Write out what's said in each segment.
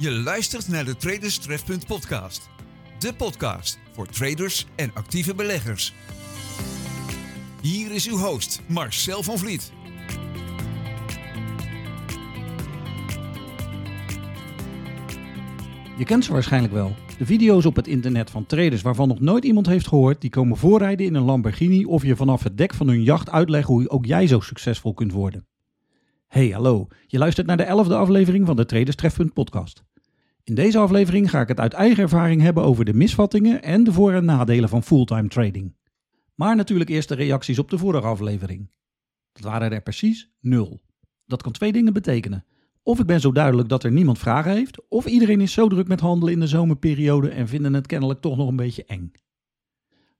Je luistert naar de Traders Trefpunt podcast. De podcast voor traders en actieve beleggers. Hier is uw host Marcel van Vliet. Je kent ze waarschijnlijk wel. De video's op het internet van traders waarvan nog nooit iemand heeft gehoord, die komen voorrijden in een Lamborghini of je vanaf het dek van hun jacht uitleggen hoe ook jij zo succesvol kunt worden. Hey, hallo. Je luistert naar de elfde aflevering van de Traders Trefpunt podcast. In deze aflevering ga ik het uit eigen ervaring hebben over de misvattingen en de voor- en nadelen van fulltime trading. Maar natuurlijk eerst de reacties op de vorige aflevering. Dat waren er precies nul. Dat kan twee dingen betekenen. Of ik ben zo duidelijk dat er niemand vragen heeft, of iedereen is zo druk met handelen in de zomerperiode en vinden het kennelijk toch nog een beetje eng.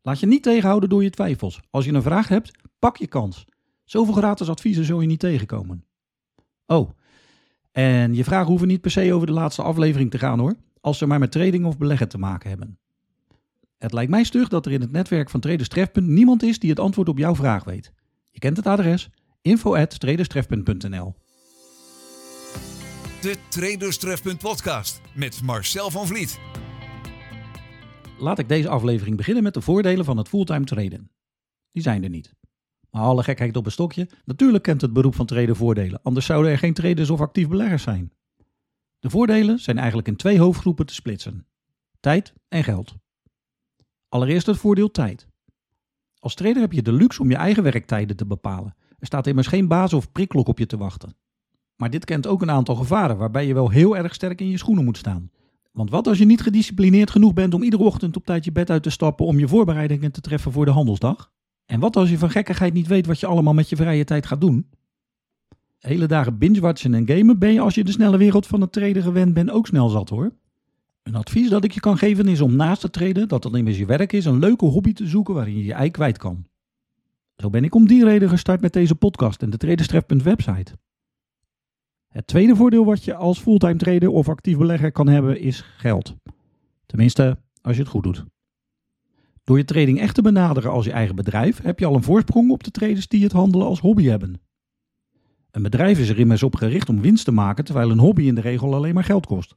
Laat je niet tegenhouden door je twijfels. Als je een vraag hebt, pak je kans. Zoveel gratis adviezen zul je niet tegenkomen. Oh, en je vragen hoeven niet per se over de laatste aflevering te gaan hoor, als ze maar met trading of beleggen te maken hebben. Het lijkt mij stug dat er in het netwerk van Traders Trefpunt niemand is die het antwoord op jouw vraag weet. Je kent het adres info@traderstrefpunt.nl. De Traders Trefpunt podcast met Marcel van Vliet. Laat ik deze aflevering beginnen met de voordelen van het fulltime traden. Die zijn er niet. Maar alle gekheid op een stokje, natuurlijk kent het beroep van trader voordelen, anders zouden er geen traders of actief beleggers zijn. De voordelen zijn eigenlijk in twee hoofdgroepen te splitsen: tijd en geld. Allereerst het voordeel tijd. Als trader heb je de luxe om je eigen werktijden te bepalen. Er staat immers geen baas of prikklok op je te wachten. Maar dit kent ook een aantal gevaren waarbij je wel heel erg sterk in je schoenen moet staan. Want wat als je niet gedisciplineerd genoeg bent om iedere ochtend op tijd je bed uit te stappen om je voorbereidingen te treffen voor de handelsdag? En wat als je van gekkigheid niet weet wat je allemaal met je vrije tijd gaat doen? Hele dagen binge-watchen en gamen ben je als je de snelle wereld van het traden gewend bent ook snel zat hoor. Een advies dat ik je kan geven is om naast het traden, dat dat immers je werk is, een leuke hobby te zoeken waarin je je ei kwijt kan. Zo ben ik om die reden gestart met deze podcast en de Traderstref.website. website. Het tweede voordeel wat je als fulltime trader of actief belegger kan hebben is geld. Tenminste, als je het goed doet. Door je trading echt te benaderen als je eigen bedrijf heb je al een voorsprong op de traders die het handelen als hobby hebben. Een bedrijf is er immers op gericht om winst te maken, terwijl een hobby in de regel alleen maar geld kost.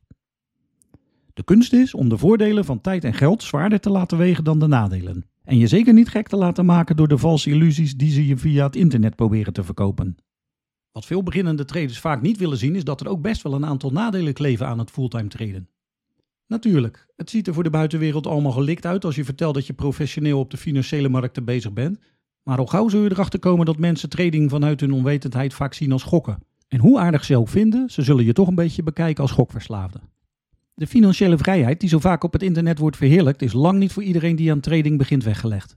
De kunst is om de voordelen van tijd en geld zwaarder te laten wegen dan de nadelen. En je zeker niet gek te laten maken door de valse illusies die ze je via het internet proberen te verkopen. Wat veel beginnende traders vaak niet willen zien is dat er ook best wel een aantal nadelen kleven aan het fulltime traden. Natuurlijk, het ziet er voor de buitenwereld allemaal gelikt uit als je vertelt dat je professioneel op de financiële markten bezig bent. Maar al gauw zul je erachter komen dat mensen trading vanuit hun onwetendheid vaak zien als gokken. En hoe aardig ze ook vinden, ze zullen je toch een beetje bekijken als gokverslaafde. De financiële vrijheid die zo vaak op het internet wordt verheerlijkt, is lang niet voor iedereen die aan trading begint weggelegd.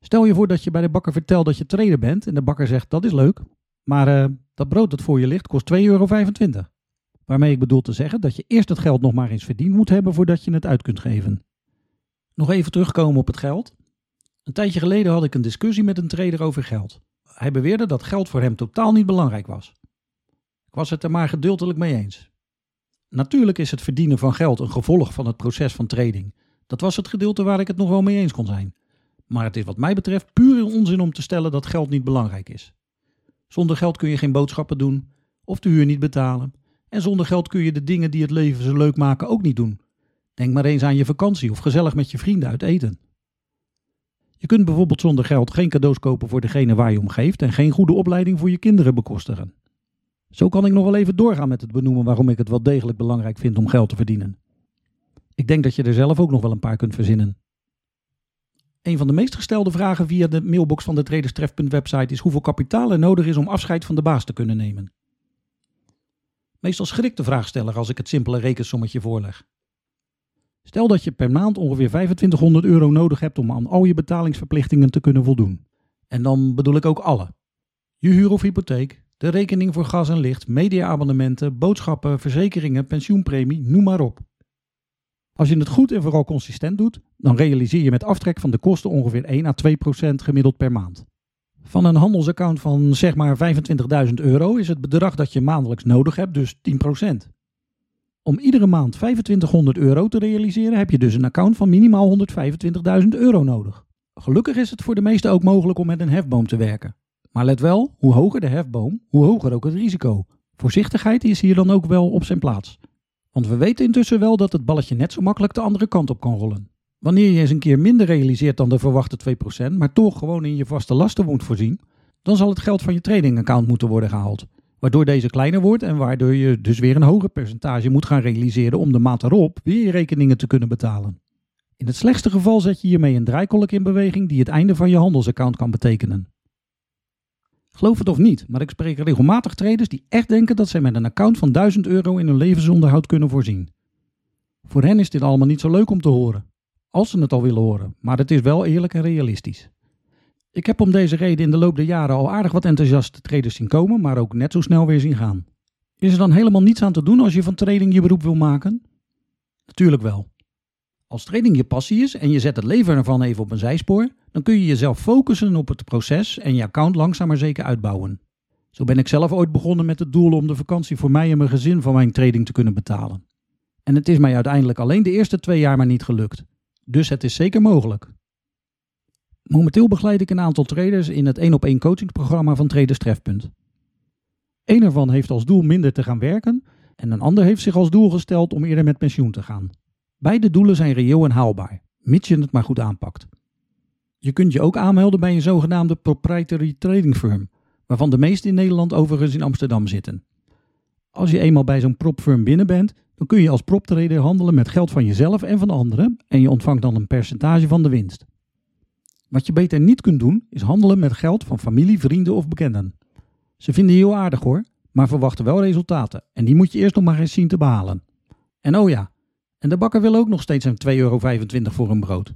Stel je voor dat je bij de bakker vertelt dat je trader bent en de bakker zegt dat is leuk, maar uh, dat brood dat voor je ligt kost 2,25 euro. Waarmee ik bedoel te zeggen dat je eerst het geld nog maar eens verdiend moet hebben voordat je het uit kunt geven. Nog even terugkomen op het geld. Een tijdje geleden had ik een discussie met een trader over geld. Hij beweerde dat geld voor hem totaal niet belangrijk was. Ik was het er maar gedeeltelijk mee eens. Natuurlijk is het verdienen van geld een gevolg van het proces van trading. Dat was het gedeelte waar ik het nog wel mee eens kon zijn. Maar het is wat mij betreft puur onzin om te stellen dat geld niet belangrijk is. Zonder geld kun je geen boodschappen doen of de huur niet betalen. En zonder geld kun je de dingen die het leven zo leuk maken ook niet doen. Denk maar eens aan je vakantie of gezellig met je vrienden uit eten. Je kunt bijvoorbeeld zonder geld geen cadeaus kopen voor degene waar je om geeft en geen goede opleiding voor je kinderen bekostigen. Zo kan ik nog wel even doorgaan met het benoemen waarom ik het wel degelijk belangrijk vind om geld te verdienen. Ik denk dat je er zelf ook nog wel een paar kunt verzinnen. Een van de meest gestelde vragen via de mailbox van de traderstref.website is hoeveel kapitaal er nodig is om afscheid van de baas te kunnen nemen. Meestal schrikt de vraagsteller als ik het simpele rekensommetje voorleg. Stel dat je per maand ongeveer 2500 euro nodig hebt om aan al je betalingsverplichtingen te kunnen voldoen. En dan bedoel ik ook alle. Je huur of hypotheek, de rekening voor gas en licht, mediaabonnementen, boodschappen, verzekeringen, pensioenpremie, noem maar op. Als je het goed en vooral consistent doet, dan realiseer je met aftrek van de kosten ongeveer 1 à 2 procent gemiddeld per maand. Van een handelsaccount van zeg maar 25.000 euro is het bedrag dat je maandelijks nodig hebt dus 10%. Om iedere maand 2500 euro te realiseren heb je dus een account van minimaal 125.000 euro nodig. Gelukkig is het voor de meesten ook mogelijk om met een hefboom te werken. Maar let wel, hoe hoger de hefboom, hoe hoger ook het risico. Voorzichtigheid is hier dan ook wel op zijn plaats. Want we weten intussen wel dat het balletje net zo makkelijk de andere kant op kan rollen. Wanneer je eens een keer minder realiseert dan de verwachte 2%, maar toch gewoon in je vaste lasten moet voorzien, dan zal het geld van je trading-account moeten worden gehaald. Waardoor deze kleiner wordt en waardoor je dus weer een hoger percentage moet gaan realiseren om de maand erop weer je rekeningen te kunnen betalen. In het slechtste geval zet je hiermee een draaikolk in beweging die het einde van je handelsaccount kan betekenen. Geloof het of niet, maar ik spreek regelmatig traders die echt denken dat zij met een account van 1000 euro in hun levensonderhoud kunnen voorzien. Voor hen is dit allemaal niet zo leuk om te horen, als ze het al willen horen, maar het is wel eerlijk en realistisch. Ik heb om deze reden in de loop der jaren al aardig wat enthousiaste traders zien komen, maar ook net zo snel weer zien gaan. Is er dan helemaal niets aan te doen als je van trading je beroep wil maken? Natuurlijk wel. Als trading je passie is en je zet het leven ervan even op een zijspoor, dan kun je jezelf focussen op het proces en je account langzaam maar zeker uitbouwen. Zo ben ik zelf ooit begonnen met het doel om de vakantie voor mij en mijn gezin van mijn trading te kunnen betalen. En het is mij uiteindelijk alleen de eerste twee jaar maar niet gelukt. Dus het is zeker mogelijk. Momenteel begeleid ik een aantal traders in het 1 op 1 coachingsprogramma van Traders Trefpunt. Een ervan heeft als doel minder te gaan werken en een ander heeft zich als doel gesteld om eerder met pensioen te gaan. Beide doelen zijn reëel en haalbaar, mits je het maar goed aanpakt. Je kunt je ook aanmelden bij een zogenaamde proprietary trading firm, waarvan de meeste in Nederland overigens in Amsterdam zitten. Als je eenmaal bij zo'n propfirm binnen bent, dan kun je als proptrader handelen met geld van jezelf en van anderen en je ontvangt dan een percentage van de winst. Wat je beter niet kunt doen, is handelen met geld van familie, vrienden of bekenden. Ze vinden je heel aardig hoor, maar verwachten wel resultaten en die moet je eerst nog maar eens zien te behalen. En oh ja, en de bakker wil ook nog steeds een 2,25 euro voor een brood.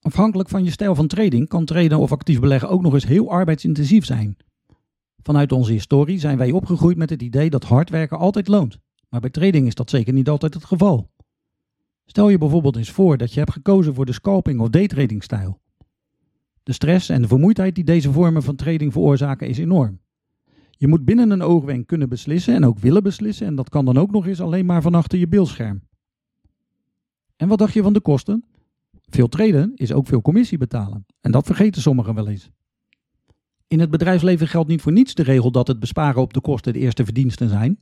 Afhankelijk van je stijl van trading kan traden of actief beleggen ook nog eens heel arbeidsintensief zijn. Vanuit onze historie zijn wij opgegroeid met het idee dat hard werken altijd loont. Maar bij trading is dat zeker niet altijd het geval. Stel je bijvoorbeeld eens voor dat je hebt gekozen voor de scalping of daytrading stijl. De stress en de vermoeidheid die deze vormen van trading veroorzaken is enorm. Je moet binnen een oogwenk kunnen beslissen en ook willen beslissen en dat kan dan ook nog eens alleen maar van achter je beeldscherm. En wat dacht je van de kosten? Veel traden is ook veel commissie betalen. En dat vergeten sommigen wel eens. In het bedrijfsleven geldt niet voor niets de regel dat het besparen op de kosten de eerste verdiensten zijn.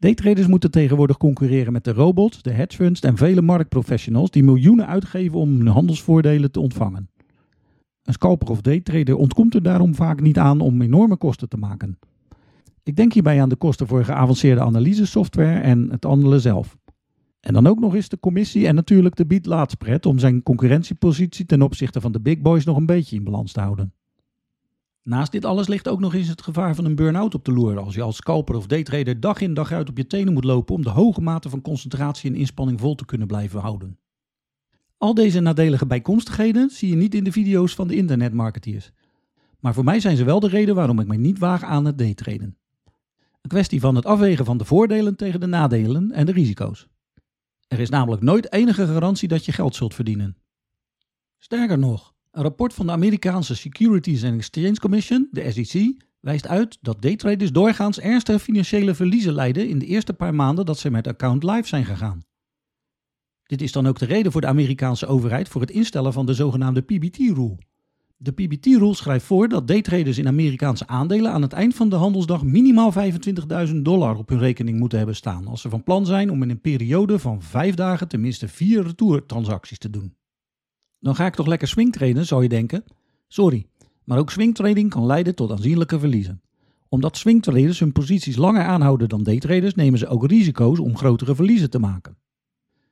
Daytraders moeten tegenwoordig concurreren met de robots, de hedge funds en vele marktprofessionals die miljoenen uitgeven om hun handelsvoordelen te ontvangen. Een scalper of daytrader ontkomt er daarom vaak niet aan om enorme kosten te maken. Ik denk hierbij aan de kosten voor geavanceerde analysesoftware en het handelen zelf. En dan ook nog eens de commissie en natuurlijk de bied-laadspread om zijn concurrentiepositie ten opzichte van de big boys nog een beetje in balans te houden. Naast dit alles ligt ook nog eens het gevaar van een burn-out op de loer als je als scalper of daytrader dag in dag uit op je tenen moet lopen om de hoge mate van concentratie en inspanning vol te kunnen blijven houden. Al deze nadelige bijkomstigheden zie je niet in de video's van de internetmarketeers. Maar voor mij zijn ze wel de reden waarom ik mij niet waag aan het daytraden. Een kwestie van het afwegen van de voordelen tegen de nadelen en de risico's. Er is namelijk nooit enige garantie dat je geld zult verdienen. Sterker nog, een rapport van de Amerikaanse Securities and Exchange Commission, de SEC, wijst uit dat daytraders doorgaans ernstige financiële verliezen lijden in de eerste paar maanden dat ze met account live zijn gegaan. Dit is dan ook de reden voor de Amerikaanse overheid voor het instellen van de zogenaamde PBT-rule. De PBT-rule schrijft voor dat daytraders in Amerikaanse aandelen aan het eind van de handelsdag minimaal 25.000 dollar op hun rekening moeten hebben staan als ze van plan zijn om in een periode van 5 dagen tenminste 4 retourtransacties te doen. Dan ga ik toch lekker swingtraden, zou je denken? Sorry, maar ook swingtrading kan leiden tot aanzienlijke verliezen. Omdat swingtraders hun posities langer aanhouden dan daytraders, nemen ze ook risico's om grotere verliezen te maken.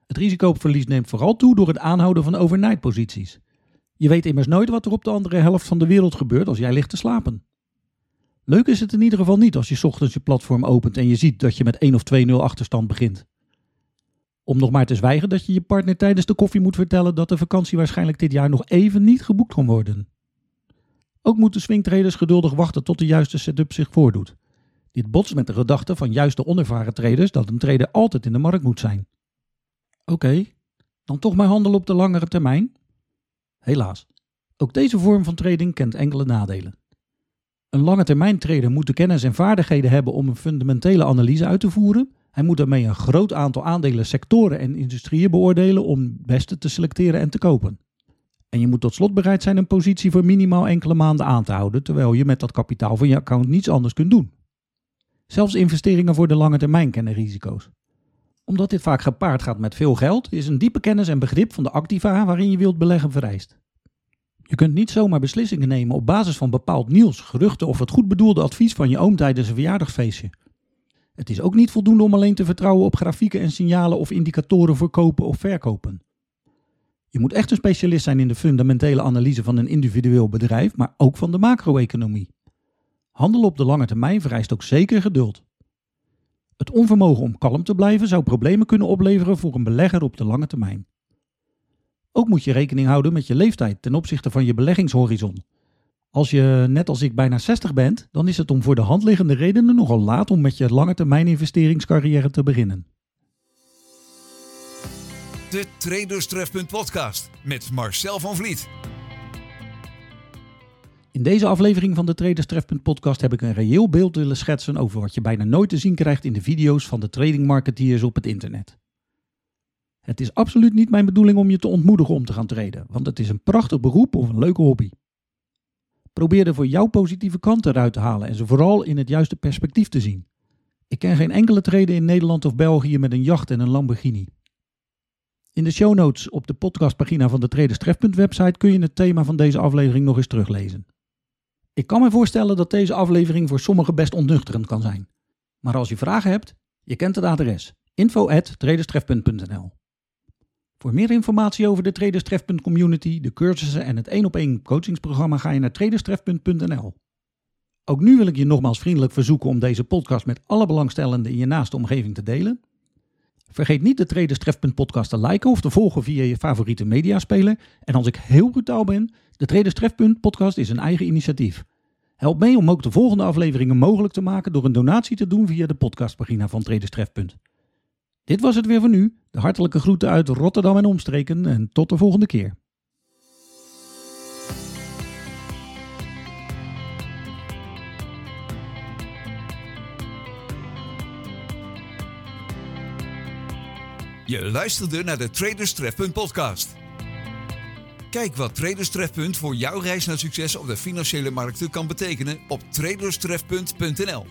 Het risico op verlies neemt vooral toe door het aanhouden van overnight posities. Je weet immers nooit wat er op de andere helft van de wereld gebeurt als jij ligt te slapen. Leuk is het in ieder geval niet als je ochtends je platform opent en je ziet dat je met 1 of 2-0 achterstand begint. Om nog maar te zwijgen dat je je partner tijdens de koffie moet vertellen dat de vakantie waarschijnlijk dit jaar nog even niet geboekt kan worden. Ook moeten swingtraders geduldig wachten tot de juiste setup zich voordoet. Dit botst met de gedachte van juist de onervaren traders dat een trader altijd in de markt moet zijn. Oké, dan toch maar handelen op de langere termijn? Helaas, ook deze vorm van trading kent enkele nadelen. Een lange termijn trader moet de kennis en vaardigheden hebben om een fundamentele analyse uit te voeren. Hij moet daarmee een groot aantal aandelen, sectoren en industrieën beoordelen om beste te selecteren en te kopen. En je moet tot slot bereid zijn een positie voor minimaal enkele maanden aan te houden, terwijl je met dat kapitaal van je account niets anders kunt doen. Zelfs investeringen voor de lange termijn kennen risico's. Omdat dit vaak gepaard gaat met veel geld, is een diepe kennis en begrip van de activa waarin je wilt beleggen vereist. Je kunt niet zomaar beslissingen nemen op basis van bepaald nieuws, geruchten of het goed bedoelde advies van je oom tijdens een verjaardagsfeestje. Het is ook niet voldoende om alleen te vertrouwen op grafieken en signalen of indicatoren voor kopen of verkopen. Je moet echt een specialist zijn in de fundamentele analyse van een individueel bedrijf, maar ook van de macro-economie. Handelen op de lange termijn vereist ook zeker geduld. Het onvermogen om kalm te blijven zou problemen kunnen opleveren voor een belegger op de lange termijn. Ook moet je rekening houden met je leeftijd ten opzichte van je beleggingshorizon. Als je net als ik bijna 60 bent, dan is het om voor de hand liggende redenen nogal laat om met je lange termijn investeringscarrière te beginnen. De Traders Trefpunt podcast met Marcel van Vliet. In deze aflevering van de Traders Trefpunt podcast heb ik een reëel beeld willen schetsen over wat je bijna nooit te zien krijgt in de video's van de trading marketeers op het internet. Het is absoluut niet mijn bedoeling om je te ontmoedigen om te gaan traden, want het is een prachtig beroep of een leuke hobby. Probeer er voor jouw positieve kanten eruit te halen en ze vooral in het juiste perspectief te zien. Ik ken geen enkele trader in Nederland of België met een jacht en een Lamborghini. In de show notes op de podcastpagina van de Traders Trefpunt website kun je het thema van deze aflevering nog eens teruglezen. Ik kan me voorstellen dat deze aflevering voor sommigen best ontnuchterend kan zijn. Maar als je vragen hebt, je kent het adres info@traderstrefpunt.nl. Voor meer informatie over de Traders Trefpunt community, de cursussen en het 1 op 1 coachingsprogramma ga je naar traderstrefpunt.nl. Ook nu wil ik je nogmaals vriendelijk verzoeken om deze podcast met alle belangstellenden in je naaste omgeving te delen. Vergeet niet de Traders Trefpunt podcast te liken of te volgen via je favoriete mediaspeler. En als ik heel brutaal ben, de Traders Trefpunt podcast is een eigen initiatief. Help mee om ook de volgende afleveringen mogelijk te maken door een donatie te doen via de podcastpagina van Traders Trefpunt. Dit was het weer voor nu. De hartelijke groeten uit Rotterdam en omstreken en tot de volgende keer. Je luisterde naar de Traders Trefpunt podcast. Kijk wat Traders Trefpunt voor jouw reis naar succes op de financiële markten kan betekenen op traderstrefpunt.nl.